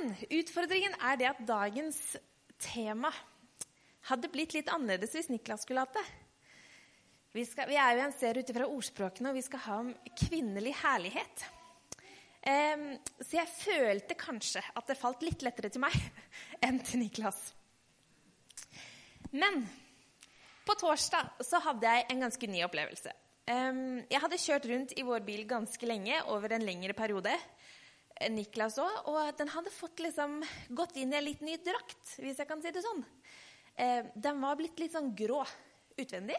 Men utfordringen er det at dagens tema hadde blitt litt annerledes hvis Niklas skulle hatt det. Vi, skal, vi er jo en serie ut fra ordspråkene, og vi skal ha om kvinnelig herlighet. Um, så jeg følte kanskje at det falt litt lettere til meg enn til Niklas. Men på torsdag så hadde jeg en ganske ny opplevelse. Um, jeg hadde kjørt rundt i vår bil ganske lenge, over en lengre periode. Niklas òg. Og den hadde fått liksom gått inn i en litt ny drakt, hvis jeg kan si det sånn. Eh, den var blitt litt sånn grå utvendig.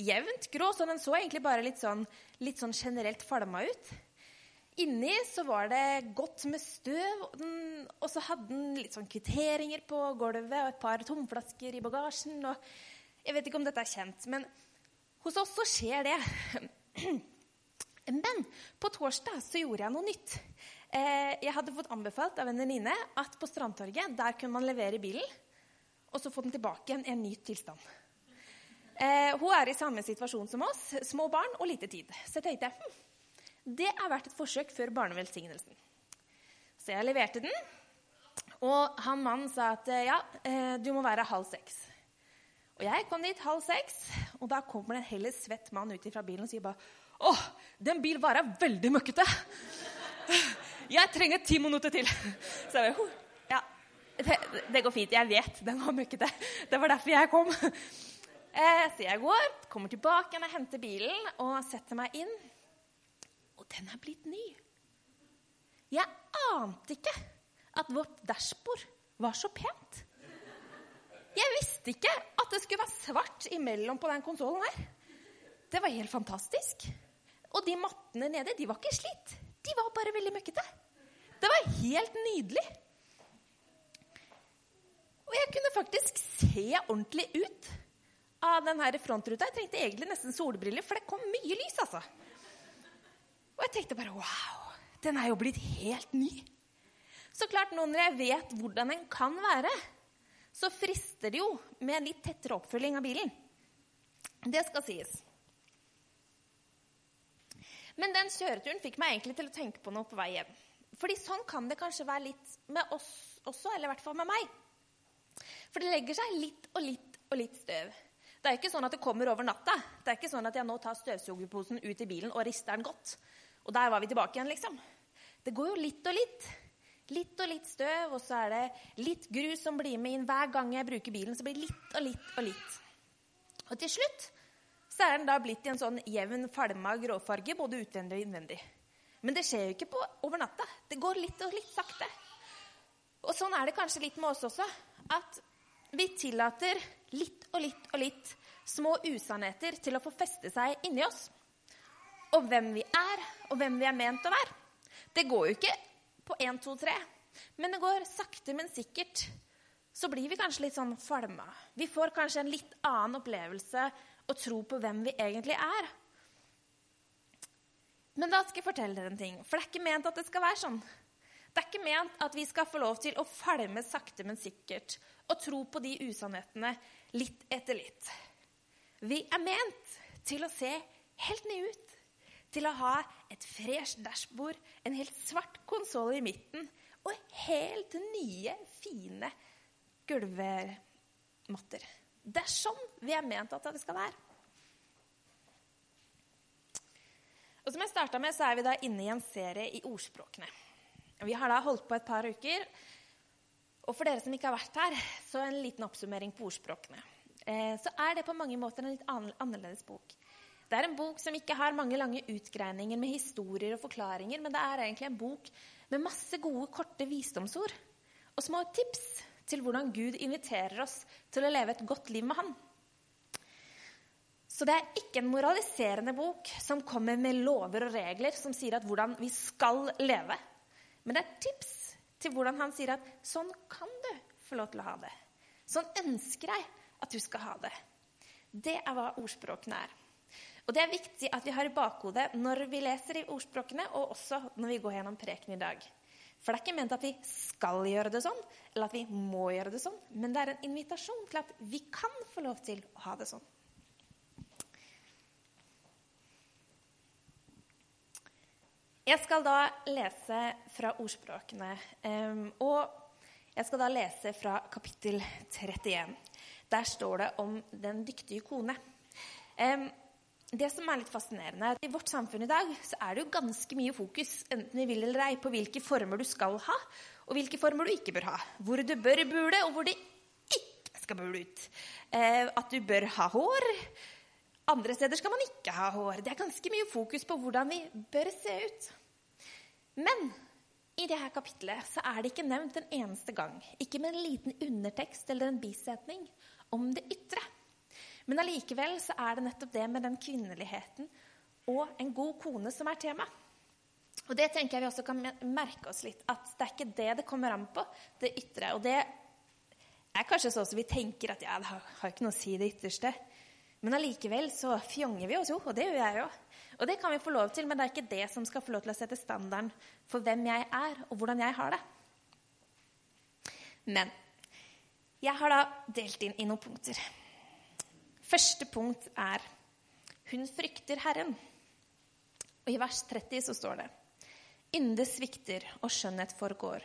Jevnt grå, så den så egentlig bare litt sånn, litt sånn generelt falma ut. Inni så var det godt med støv, og, den, og så hadde den litt sånn kvitteringer på gulvet og et par tomflasker i bagasjen. og Jeg vet ikke om dette er kjent, men hos oss så skjer det. Men på torsdag så gjorde jeg noe nytt. Eh, jeg hadde fått anbefalt av en venninne at på Strandtorget der kunne man levere bilen og så få den tilbake igjen i en ny tilstand. Eh, hun er i samme situasjon som oss, små barn og lite tid. Så jeg tenkte hm, det er verdt et forsøk før barnevelsignelsen. Så jeg leverte den, og han mannen sa at ja, eh, du må være halv seks. Og jeg kom dit halv seks, og da kommer det en heller svett mann ut fra bilen og sier bare Å, den bilen var veldig møkkete. Jeg trenger ti minutter til. Så jeg bare, ja, det, det, går fint. Jeg vet den var møkkete. Det var derfor jeg kom. Eh, så jeg går, kommer tilbake igjen henter bilen og setter meg inn. Og den er blitt ny. Jeg ante ikke at vårt dashbord var så pent. Jeg visste ikke at det skulle være svart imellom på den konsollen her. Det var helt fantastisk. Og de mattene nede, de var ikke slitt. De var bare veldig møkkete. Det var helt nydelig. Og jeg kunne faktisk se ordentlig ut av den frontruta. Jeg trengte egentlig nesten solbriller, for det kom mye lys, altså. Og jeg tenkte bare wow, den er jo blitt helt ny. Så klart, nå når jeg vet hvordan den kan være, så frister det jo med en litt tettere oppfølging av bilen. Det skal sies. Men den kjøreturen fikk meg egentlig til å tenke på noe på vei hjem. Fordi sånn kan det kanskje være litt med oss også, eller i hvert fall med meg. For det legger seg litt og litt og litt støv. Det er ikke sånn at det kommer over natta. Det er ikke sånn at jeg nå tar støvsugerposen ut i bilen og rister den godt. Og der var vi tilbake igjen, liksom. Det går jo litt og litt. Litt og litt støv, og så er det litt grus som blir med inn hver gang jeg bruker bilen. Så blir det litt og litt og litt. Og til slutt så er den da blitt i en sånn jevn, falma gråfarge, både utvendig og innvendig. Men det skjer jo ikke på, over natta. Det går litt og litt sakte. Og sånn er det kanskje litt med oss også. At vi tillater litt og litt og litt små usannheter til å få feste seg inni oss. Og hvem vi er, og hvem vi er ment å være. Det går jo ikke på 1, 2, 3, men det går sakte, men sikkert. Så blir vi kanskje litt sånn falma. Vi får kanskje en litt annen opplevelse og tro på hvem vi egentlig er. Men da skal jeg fortelle dere en ting, for det er ikke ment at det skal være sånn. Det er ikke ment at vi skal få lov til å falme sakte, men sikkert og tro på de usannhetene litt etter litt. Vi er ment til å se helt nye ut. Til å ha et fresh dashbord, en helt svart konsoll i midten og helt nye, fine gulvmatter. Det er sånn vi er ment at det skal være. Og som jeg starta med, så er vi da inne i en serie i ordspråkene. Vi har da holdt på et par uker. Og for dere som ikke har vært her, så en liten oppsummering på ordspråkene. Eh, så er det på mange måter en litt annerledes bok. Det er en bok som ikke har mange lange utgreininger med historier og forklaringer, men det er egentlig en bok med masse gode, korte visdomsord og små tips til hvordan Gud inviterer oss til å leve et godt liv med Han. Så det er ikke en moraliserende bok som kommer med lover og regler som sier at hvordan vi skal leve. Men det er tips til hvordan han sier at sånn kan du få lov til å ha det. Sånn ønsker jeg at du skal ha det. Det er hva ordspråkene er. Og det er viktig at vi har i bakhodet når vi leser i ordspråkene, og også når vi går gjennom preken i dag. For det er ikke ment at vi skal gjøre det sånn, eller at vi må gjøre det sånn, men det er en invitasjon til at vi kan få lov til å ha det sånn. Jeg skal da lese fra ordspråkene. Um, og jeg skal da lese fra kapittel 31. Der står det om den dyktige kone. Det som er litt fascinerende, er at I vårt samfunn i dag så er det jo ganske mye fokus enten vi vil eller ei, på hvilke former du skal ha, og hvilke former du ikke bør ha. Hvor du bør bule, og hvor det ikke skal bule ut. Eh, at du bør ha hår. Andre steder skal man ikke ha hår. Det er ganske mye fokus på hvordan vi bør se ut. Men i dette kapitlet så er det ikke nevnt en eneste gang, ikke med en liten undertekst eller en bisetning, om det ytre. Men allikevel så er det nettopp det med den kvinneligheten og en god kone som er tema. Og det tenker jeg vi også kan merke oss litt, at det er ikke det det kommer an på, det ytre. Og det er kanskje sånn som vi tenker at ja, det har, har ikke noe å si, det ytterste. Men allikevel så fjonger vi oss jo, og det gjør jeg jo. Og det kan vi få lov til, men det er ikke det som skal få lov til å sette standarden for hvem jeg er, og hvordan jeg har det. Men jeg har da delt inn i noen punkter. Første punkt er hun frykter Herren. Og I vers 30 så står det Ynde svikter og skjønnhet forgår,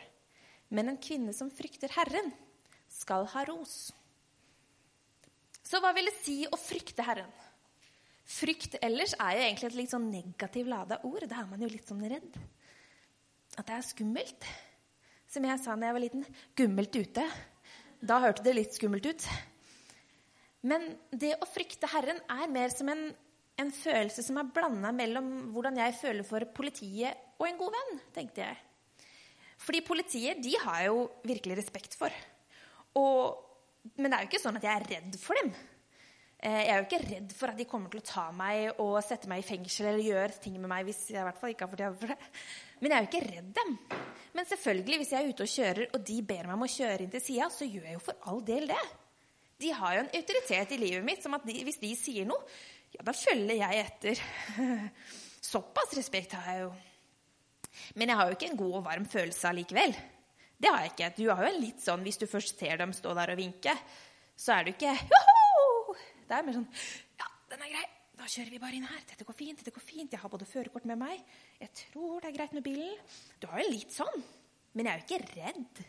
men en kvinne som frykter Herren, skal ha ros. Så hva vil det si å frykte Herren? Frykt ellers er jo egentlig et litt sånn negativ lada ord. Da er man jo litt sånn redd. At det er skummelt. Som jeg sa da jeg var liten gummelt ute. Da hørte det litt skummelt ut. Men det å frykte Herren er mer som en, en følelse som er blanda mellom hvordan jeg føler for politiet og en god venn, tenkte jeg. Fordi politiet de har jeg jo virkelig respekt for. Og, men det er jo ikke sånn at jeg er redd for dem. Eh, jeg er jo ikke redd for at de kommer til å ta meg og sette meg i fengsel eller gjøre ting med meg hvis jeg i hvert fall ikke har fått for det. Men jeg er jo ikke redd dem. Men selvfølgelig, hvis jeg er ute og kjører, og de ber meg om å kjøre inn til sida, så gjør jeg jo for all del det. De har jo en autoritet i livet mitt som at de, hvis de sier noe, ja, da følger jeg etter. Såpass respekt har jeg jo. Men jeg har jo ikke en god og varm følelse allikevel. Det har jeg ikke. Du har jo en litt sånn, Hvis du først ser dem stå der og vinke, så er du ikke Joho! Det er mer sånn Ja, den er grei. Da kjører vi bare inn her. Dette går fint. dette går fint. Jeg har både førerkort med meg. Jeg tror det er greit med bilen. Du har jo litt sånn. Men jeg er jo ikke redd.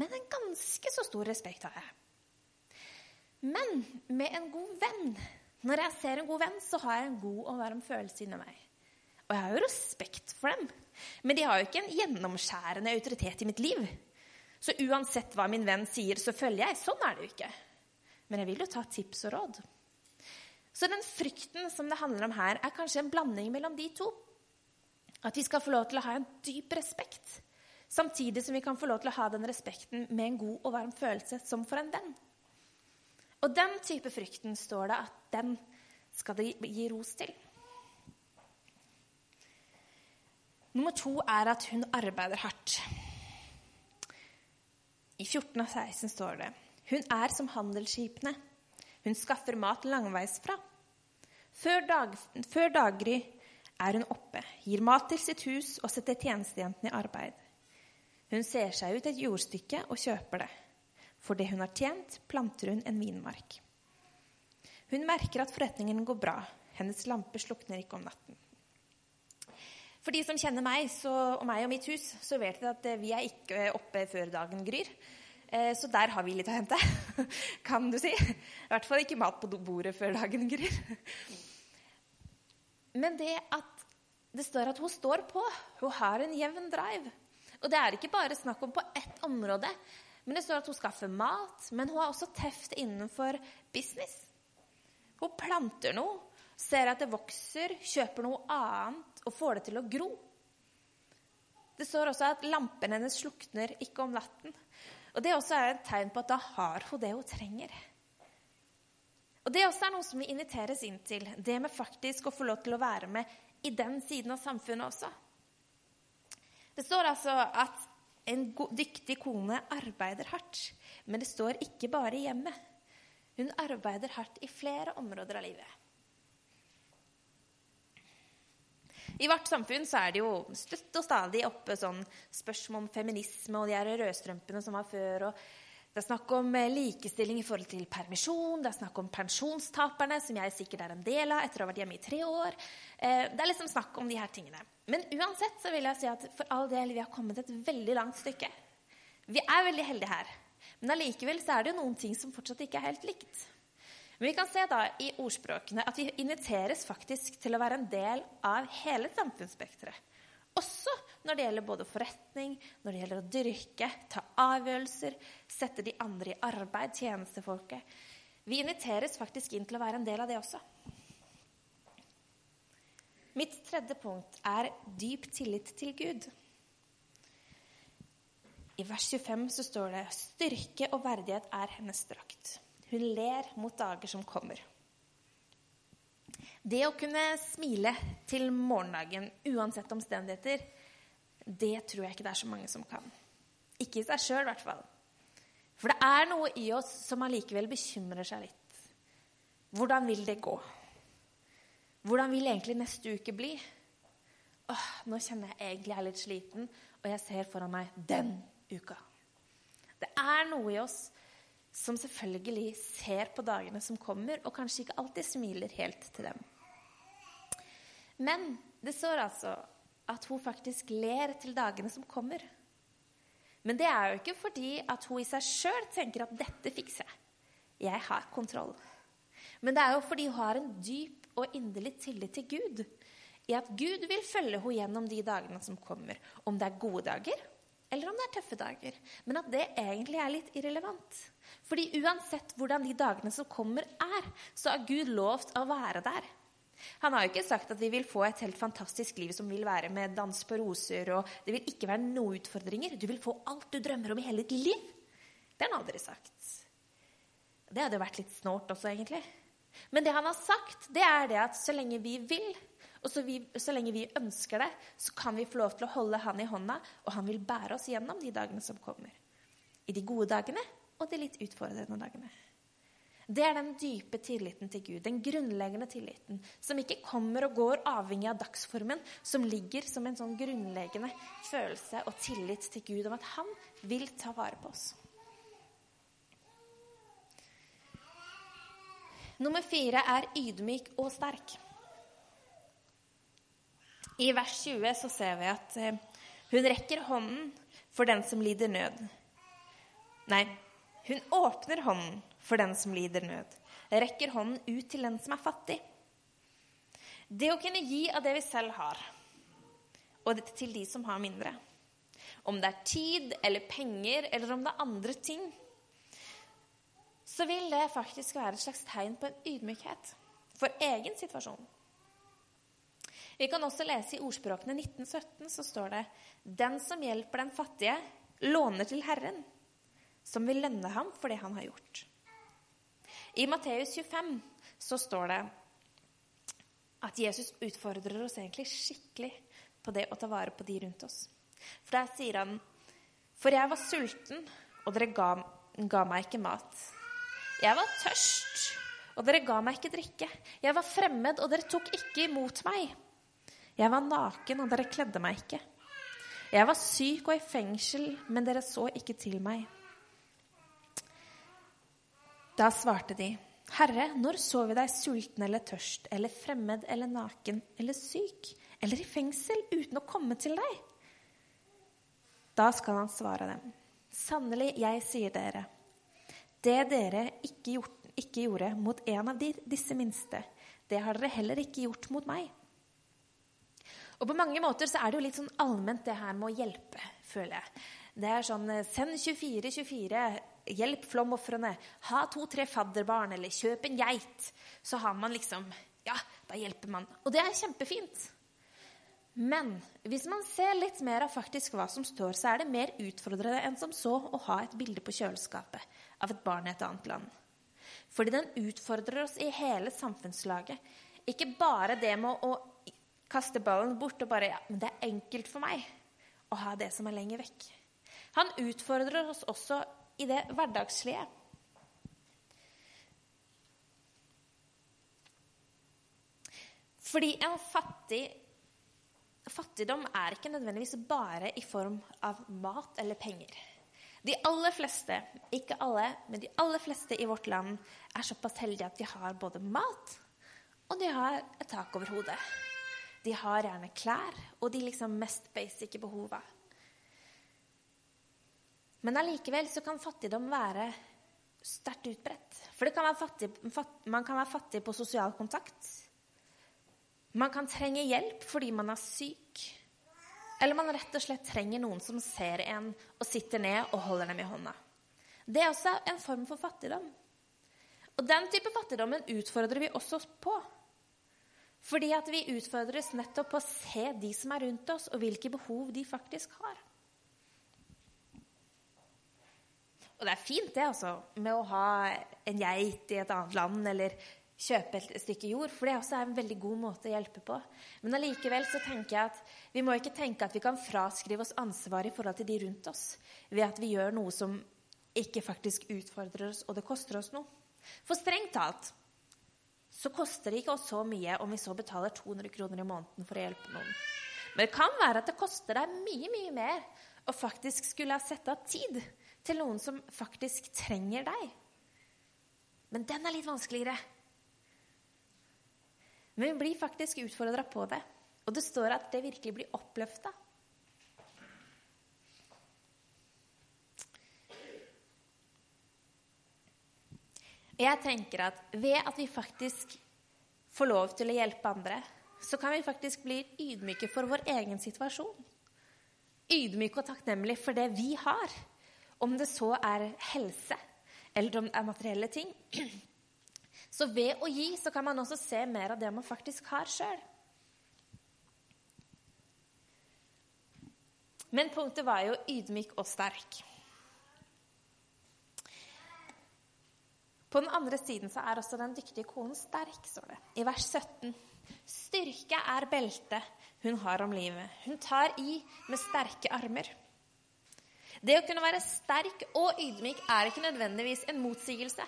Men en ganske så stor respekt har jeg. Men med en god venn Når jeg ser en god venn, så har jeg en god og varm følelse inni meg. Og jeg har jo respekt for dem. Men de har jo ikke en gjennomskjærende autoritet i mitt liv. Så uansett hva min venn sier, så følger jeg. Sånn er det jo ikke. Men jeg vil jo ta tips og råd. Så den frykten som det handler om her, er kanskje en blanding mellom de to. At vi skal få lov til å ha en dyp respekt, samtidig som vi kan få lov til å ha den respekten med en god og varm følelse som for en venn. Og den type frykten står det at den skal det gi ros til. Nummer to er at hun arbeider hardt. I 14 av 16 står det hun er som handelsskipene. Hun skaffer mat langveisfra. Før, dag, før daggry er hun oppe, gir mat til sitt hus og setter tjenestejentene i arbeid. Hun ser seg ut et jordstykke og kjøper det. For det hun har tjent, planter hun en vinmark. Hun merker at forretningen går bra. Hennes lampe slukner ikke om natten. For de som kjenner meg så, og meg og mitt hus, så vet de at vi er ikke oppe før dagen gryr. Eh, så der har vi litt å hente, kan du si. I hvert fall ikke mat på bordet før dagen gryr. Men det at det står at hun står på, hun har en jevn drive. Og det er ikke bare snakk om på ett område, men det står at hun skaffer mat, men hun har også teft innenfor business. Hun planter noe, ser at det vokser, kjøper noe annet og får det til å gro. Det står også at lampen hennes slukner ikke om natten. Og Det også er et tegn på at da har hun det hun trenger. Og Det også er noe som vi inviteres inn til. Det med faktisk å få lov til å være med i den siden av samfunnet også. Det står altså at en dyktig kone arbeider hardt, men det står ikke bare i hjemmet. Hun arbeider hardt i flere områder av livet. I vårt samfunn så er det jo støtt og stadig oppe sånn spørsmål om feminisme og de her rødstrømpene som var før. og Det er snakk om eh, likestilling i forhold til permisjon, det er snakk om pensjonstaperne, som jeg sikkert er en del av etter å ha vært hjemme i tre år. Eh, det er liksom snakk om de her tingene. Men uansett så vil jeg si at for all del, vi har kommet et veldig langt stykke. Vi er veldig heldige her. Men allikevel så er det jo noen ting som fortsatt ikke er helt likt. Men vi kan se da i ordspråkene at vi inviteres faktisk til å være en del av hele samfunnsspekteret. Også når det gjelder både forretning, når det gjelder å dyrke, ta avgjørelser, sette de andre i arbeid, tjenestefolket. Vi inviteres faktisk inn til å være en del av det også. Mitt tredje punkt er dyp tillit til Gud. I vers 25 så står det styrke og verdighet er hennes drakt. Hun ler mot dager som kommer. Det å kunne smile til morgendagen uansett omstendigheter, det tror jeg ikke det er så mange som kan. Ikke i seg sjøl, i hvert fall. For det er noe i oss som allikevel bekymrer seg litt. Hvordan vil det gå? Hvordan vil egentlig neste uke bli? Åh, nå kjenner jeg egentlig jeg er litt sliten, og jeg ser foran meg den uka. Det er noe i oss som selvfølgelig ser på dagene som kommer, og kanskje ikke alltid smiler helt til dem. Men det står altså at hun faktisk ler til dagene som kommer. Men det er jo ikke fordi at hun i seg sjøl tenker at 'dette fikser jeg'. Jeg har kontroll. Men det er jo fordi hun har en dyp og inderlig tillit til Gud. I at Gud vil følge henne gjennom de dagene som kommer. Om det er gode dager, eller om det er tøffe dager. Men at det egentlig er litt irrelevant. Fordi uansett hvordan de dagene som kommer, er, så har Gud lovt å være der. Han har jo ikke sagt at vi vil få et helt fantastisk liv som vil være med dans på roser, og det vil ikke være noen utfordringer. Du vil få alt du drømmer om i hele ditt liv. Det har han aldri sagt. Det hadde vært litt snålt også, egentlig. Men det han har sagt, det er det at så lenge vi vil, og så, vi, så, lenge vi ønsker det, så kan vi få lov til å holde han i hånda, og han vil bære oss gjennom de dagene som kommer. I de gode dagene og de litt utfordrende dagene. Det er den dype tilliten til Gud, den grunnleggende tilliten, som ikke kommer og går avhengig av dagsformen, som ligger som en sånn grunnleggende følelse og tillit til Gud om at han vil ta vare på oss. Nummer fire er ydmyk og sterk. I vers 20 så ser vi at eh, hun rekker hånden for den som lider nød. Nei, hun åpner hånden for den som lider nød. Rekker hånden ut til den som er fattig. Det å kunne gi av det vi selv har, og til de som har mindre. Om det er tid eller penger, eller om det er andre ting, så vil det faktisk være et slags tegn på en ydmykhet for egen situasjon. Vi kan også lese i ordspråkene 1917, så står det Den som hjelper den fattige, låner til Herren, som vil lønne ham for det han har gjort. I Matteus 25 så står det at Jesus utfordrer oss egentlig skikkelig på det å ta vare på de rundt oss. For der sier han For jeg var sulten, og dere ga, ga meg ikke mat. Jeg var tørst, og dere ga meg ikke drikke. Jeg var fremmed, og dere tok ikke imot meg. Jeg var naken, og dere kledde meg ikke. Jeg var syk og i fengsel, men dere så ikke til meg. Da svarte de, Herre, når så vi deg sulten eller tørst eller fremmed eller naken eller syk eller i fengsel uten å komme til deg? Da skal han svare dem, sannelig, jeg sier dere, det dere ikke, gjort, ikke gjorde mot en av de, disse minste, det har dere heller ikke gjort mot meg. Og på mange måter så er det jo litt sånn allment det her med å hjelpe, føler jeg. Det er sånn eh, Send 2424. 24, hjelp flomofrene. Ha to-tre fadderbarn, eller kjøp en geit. Så har man liksom Ja, da hjelper man. Og det er kjempefint. Men hvis man ser litt mer av faktisk hva som står, så er det mer utfordrende enn som så å ha et bilde på kjøleskapet av et barn i et annet land. Fordi den utfordrer oss i hele samfunnslaget. Ikke bare det med å kaste ballen bort og bare ja, men det er enkelt for meg å ha det som er lenger vekk. Han utfordrer oss også i det hverdagslige. Fordi en fattig fattigdom er ikke nødvendigvis bare i form av mat eller penger. De aller fleste, ikke alle, men de aller fleste i vårt land er såpass heldige at de har både mat og de har et tak over hodet. De har gjerne klær og de liksom mest basic behova. Men allikevel så kan fattigdom være sterkt utbredt. For kan fattig, man kan være fattig på sosial kontakt. Man kan trenge hjelp fordi man er syk. Eller man rett og slett trenger noen som ser en og sitter ned og holder dem i hånda. Det er også en form for fattigdom. Og den type fattigdommen utfordrer vi også på. Fordi at vi utfordres nettopp på å se de som er rundt oss, og hvilke behov de faktisk har. Og det er fint, det, altså, med å ha en geit i et annet land eller kjøpe et stykke jord, for det også er en veldig god måte å hjelpe på. Men allikevel så tenker jeg at vi må ikke tenke at vi kan fraskrive oss ansvar i forhold til de rundt oss ved at vi gjør noe som ikke faktisk utfordrer oss, og det koster oss noe. For strengt talt så koster det ikke oss så mye om vi så betaler 200 kroner i måneden for å hjelpe noen. Men det kan være at det koster deg mye, mye mer å faktisk skulle ha sett av tid til noen som faktisk trenger deg. Men den er litt vanskeligere. Men vi blir faktisk utfordra på det. Og det står at det virkelig blir oppløfta. Jeg tenker at ved at vi faktisk får lov til å hjelpe andre, så kan vi faktisk bli ydmyke for vår egen situasjon. Ydmyke og takknemlige for det vi har. Om det så er helse, eller om det er materielle ting. Så ved å gi så kan man også se mer av det man faktisk har sjøl. Men punktet var jo ydmyk og sterk. På den andre siden så er også den dyktige konen sterk, står det. I vers 17. Styrke er beltet hun har om livet. Hun tar i med sterke armer. Det å kunne være sterk og ydmyk er ikke nødvendigvis en motsigelse.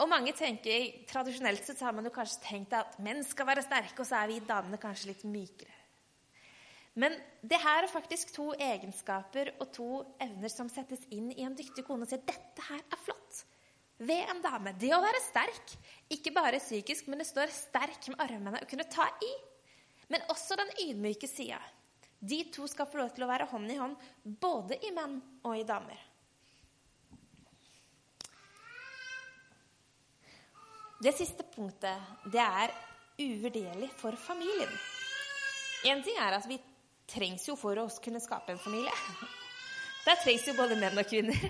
Og mange tenker, Tradisjonelt så har man jo kanskje tenkt at menn skal være sterke, og så er vi damene kanskje litt mykere. Men det her er faktisk to egenskaper og to evner som settes inn i en dyktig kone og sier dette her er flott ved en dame. Det å være sterk, ikke bare psykisk, men det står sterk med armene og kunne ta i. Men også den ydmyke sida. De to skal få lov til å være hånd i hånd, både i menn og i damer. Det siste punktet det er uvurderlig for familien. Én ting er at vi trengs jo for å kunne skape en familie. Der trengs jo både menn og kvinner.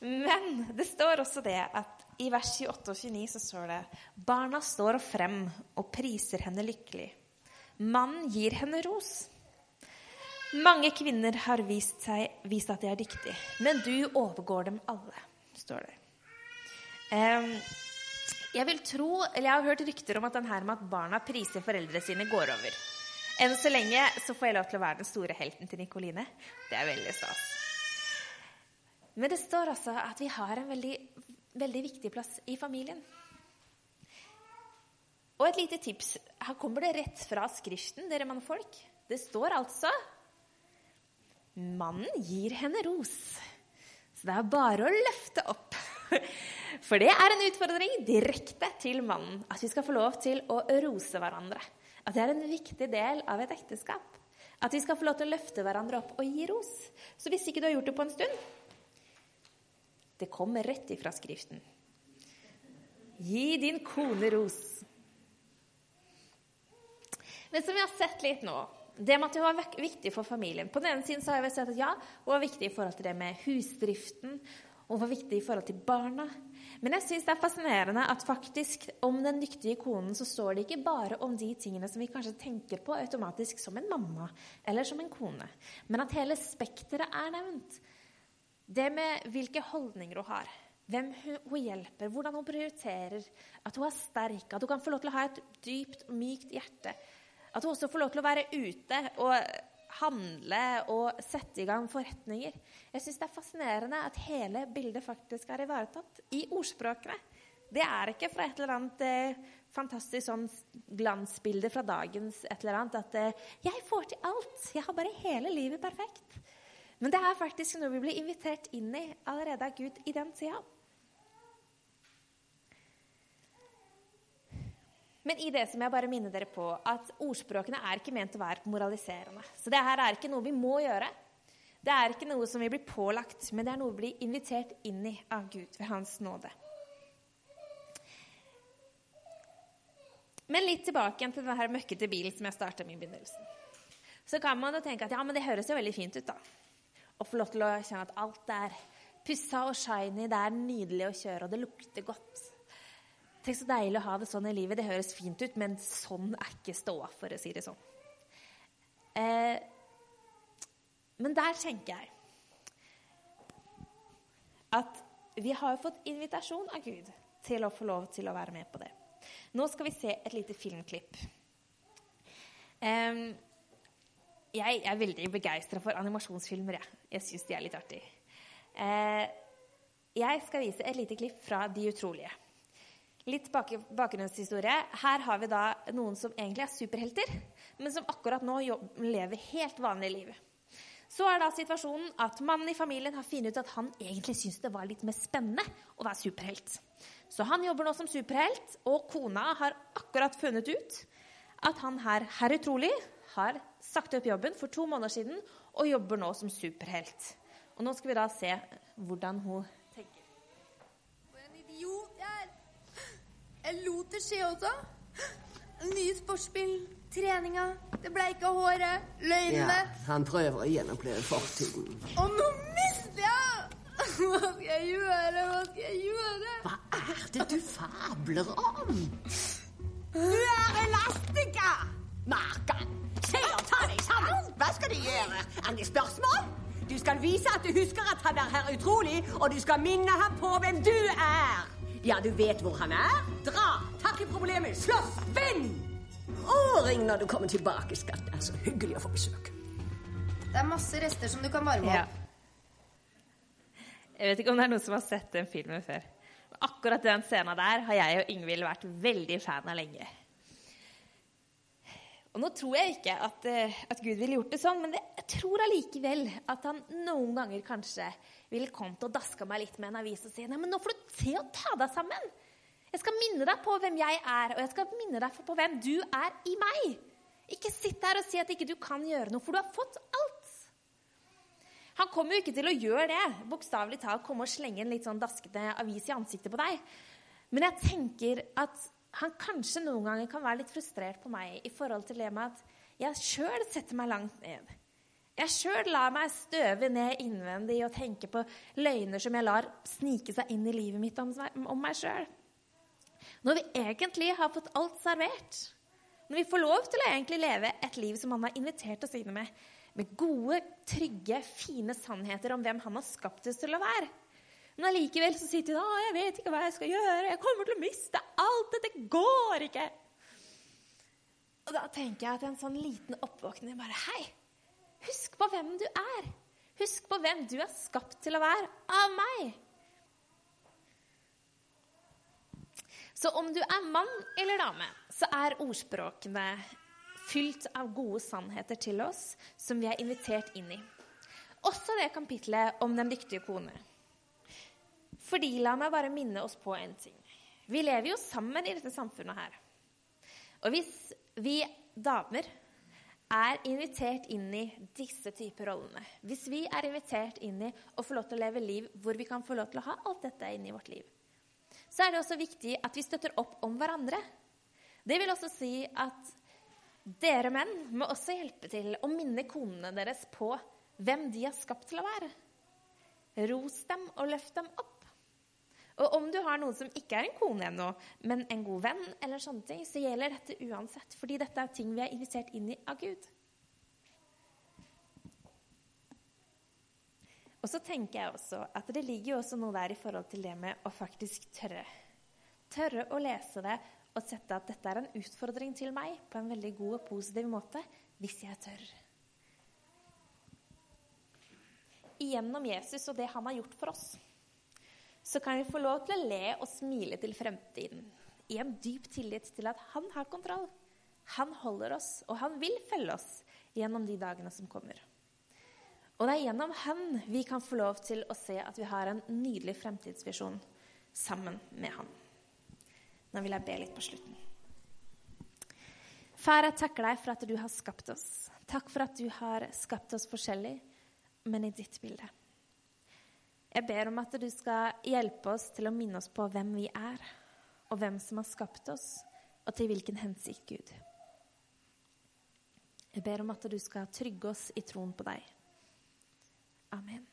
Men det står også det at i vers 28 og 29 så står det Barna står frem og priser henne lykkelig. Mannen gir henne ros. Mange kvinner har vist, seg, vist at de er dyktige, men du overgår dem alle, står det. Um, jeg vil tro, eller jeg har hørt rykter om at den her med at barna priser foreldrene sine, går over. Enn så lenge så får jeg lov til å være den store helten til Nikoline. Det er veldig stas. Men det står altså at vi har en veldig, veldig viktig plass i familien. Og et lite tips. Her kommer det rett fra Skriften, dere mannfolk. Det står altså Mannen gir henne ros. Så det er bare å løfte opp. For det er en utfordring direkte til mannen. At vi skal få lov til å rose hverandre. At det er en viktig del av et ekteskap. At vi skal få lov til å løfte hverandre opp og gi ros. Så hvis ikke du har gjort det på en stund, det kommer rett ifra Skriften. Gi din kone ros. Men som vi har sett litt nå det med at det var viktig for familien. På den ene siden så har vi sett at ja, det var viktig i forhold til det med husdriften, og var viktig i forhold til barna. Men jeg syns det er fascinerende at faktisk om den dyktige konen så står det ikke bare om de tingene som vi kanskje tenker på automatisk som en mamma eller som en kone, men at hele spekteret er nevnt. Det med hvilke holdninger hun har, hvem hun hjelper, hvordan hun prioriterer, at hun er sterk, at hun kan få lov til å ha et dypt mykt hjerte. At hun også får lov til å være ute og handle og sette i gang forretninger. Jeg syns det er fascinerende at hele bildet faktisk er ivaretatt i ordspråkene. Det er ikke fra et eller annet eh, fantastisk sånn glansbilde fra dagens et eller annet at eh, 'Jeg får til alt. Jeg har bare hele livet perfekt'. Men det er faktisk noe vi blir invitert inn i allerede av Gud i den tida. Men i det som jeg bare minner dere på, at ordspråkene er ikke ment å være moraliserende. Så det her er ikke noe vi må gjøre. Det er ikke noe som vi blir pålagt, men det er noe vi blir invitert inn i av Gud ved Hans nåde. Men litt tilbake igjen til denne møkkete bilen som jeg starta med i begynnelsen. Så kan man jo tenke at ja, men det høres jo veldig fint ut, da. Å få lov til å kjenne at alt er pussa og shiny, det er nydelig å kjøre, og det lukter godt. Tenk så deilig å ha det sånn i livet. Det høres fint ut, men sånn er ikke ståa, for å si det sånn. Eh, men der tenker jeg at vi har fått invitasjon av Gud til å få lov til å være med på det. Nå skal vi se et lite filmklipp. Eh, jeg er veldig begeistra for animasjonsfilmer. Jeg, jeg syns de er litt artige. Eh, jeg skal vise et lite klipp fra De utrolige. Litt bak bakgrunnshistorie. Her har vi da noen som egentlig er superhelter, men som akkurat nå lever helt vanlig liv. Så er da situasjonen at mannen i familien har funnet ut at han egentlig syns det var litt mer spennende å være superhelt. Så han jobber nå som superhelt, og kona har akkurat funnet ut at han her, herr utrolig, har sagt opp jobben for to måneder siden og jobber nå som superhelt. Og nå skal vi da se hvordan hun tenker. For en idiot jeg er! Jeg lot det skje også. Nye sportsspill, treninga, det ble ikke håret, løgnene. Ja, han prøver å gjenoppleve fortiden. Og nå mister jeg! Hva skal jeg gjøre? Hva skal jeg gjøre? Hva er det du fabler om? Du er elastika! Makan! Se og ta deg sammen! Hva skal du gjøre? Er det spørsmål? Du skal vise at du husker at han er her utrolig, og du skal minne ham på hvem du er. Ja, du vet hvor han er. Dra! Takk i problemet. Slåss! Vinn! Og ring når du kommer tilbake, skatt. Det er så hyggelig å få besøk. Det er masse rester som du kan varme opp. Ja. Jeg vet ikke om det er noen som har sett den filmen før. Men akkurat den scenen der har jeg og Yngvild vært veldig fan av lenge. Og nå tror jeg ikke at, eh, at Gud ville gjort det sånn, men jeg tror allikevel at han noen ganger kanskje ville kommet og daska meg litt med en avis og si Nei, men nå får du se og ta deg sammen. Jeg skal minne deg på hvem jeg er, og jeg skal minne deg på hvem du er i meg. Ikke sitt der og si at ikke du kan gjøre noe, for du har fått alt. Han kommer jo ikke til å gjøre det. Bokstavelig talt komme og slenge en litt sånn daskete avis i ansiktet på deg. Men jeg tenker at han kanskje noen ganger kan være litt frustrert på meg i forhold til det med at jeg sjøl setter meg langt ned. Jeg sjøl lar meg støve ned innvendig og tenke på løgner som jeg lar snike seg inn i livet mitt om, om meg sjøl. Når vi egentlig har fått alt servert. Når vi får lov til å egentlig leve et liv som han har invitert oss inn med med gode, trygge, fine sannheter om hvem han har skapt oss til å være. Men allikevel så sitter de da jeg vet ikke hva jeg skal gjøre. Jeg kommer til å miste alt. Dette går ikke.' Og da tenker jeg at en sånn liten oppvåkning bare Hei, husk på hvem du er. Husk på hvem du er skapt til å være av meg. Så om du er mann eller dame, så er ordspråkene fylt av gode sannheter til oss som vi er invitert inn i. Også det kapitlet om den dyktige kone. Fordi la meg bare minne oss på en ting. Vi lever jo sammen i dette samfunnet her. Og hvis vi damer er invitert inn i disse typer rollene, hvis vi er invitert inn i å få lov til å leve liv hvor vi kan få lov til å ha alt dette inn i vårt liv, så er det også viktig at vi støtter opp om hverandre. Det vil også si at dere menn må også hjelpe til å minne konene deres på hvem de er skapt til å være. Ros dem og løft dem opp. Og om du har noen som ikke er en kone ennå, men en god venn, eller sånne ting, så gjelder dette uansett, fordi dette er ting vi er invitert inn i av Gud. Og så tenker jeg også at det ligger jo også noe der i forhold til det med å faktisk tørre. Tørre å lese det og sette at dette er en utfordring til meg på en veldig god og positiv måte, hvis jeg tør. Gjennom Jesus og det han har gjort for oss, så kan vi få lov til å le og smile til fremtiden i en dyp tillit til at han har kontroll. Han holder oss, og han vil følge oss gjennom de dagene som kommer. Og det er gjennom han vi kan få lov til å se at vi har en nydelig fremtidsvisjon sammen med han. Nå vil jeg be litt på slutten. Far, jeg takker deg for at du har skapt oss. Takk for at du har skapt oss forskjellig, men i ditt bilde. Jeg ber om at du skal hjelpe oss til å minne oss på hvem vi er, og hvem som har skapt oss, og til hvilken hensikt, Gud. Jeg ber om at du skal trygge oss i troen på deg. Amen.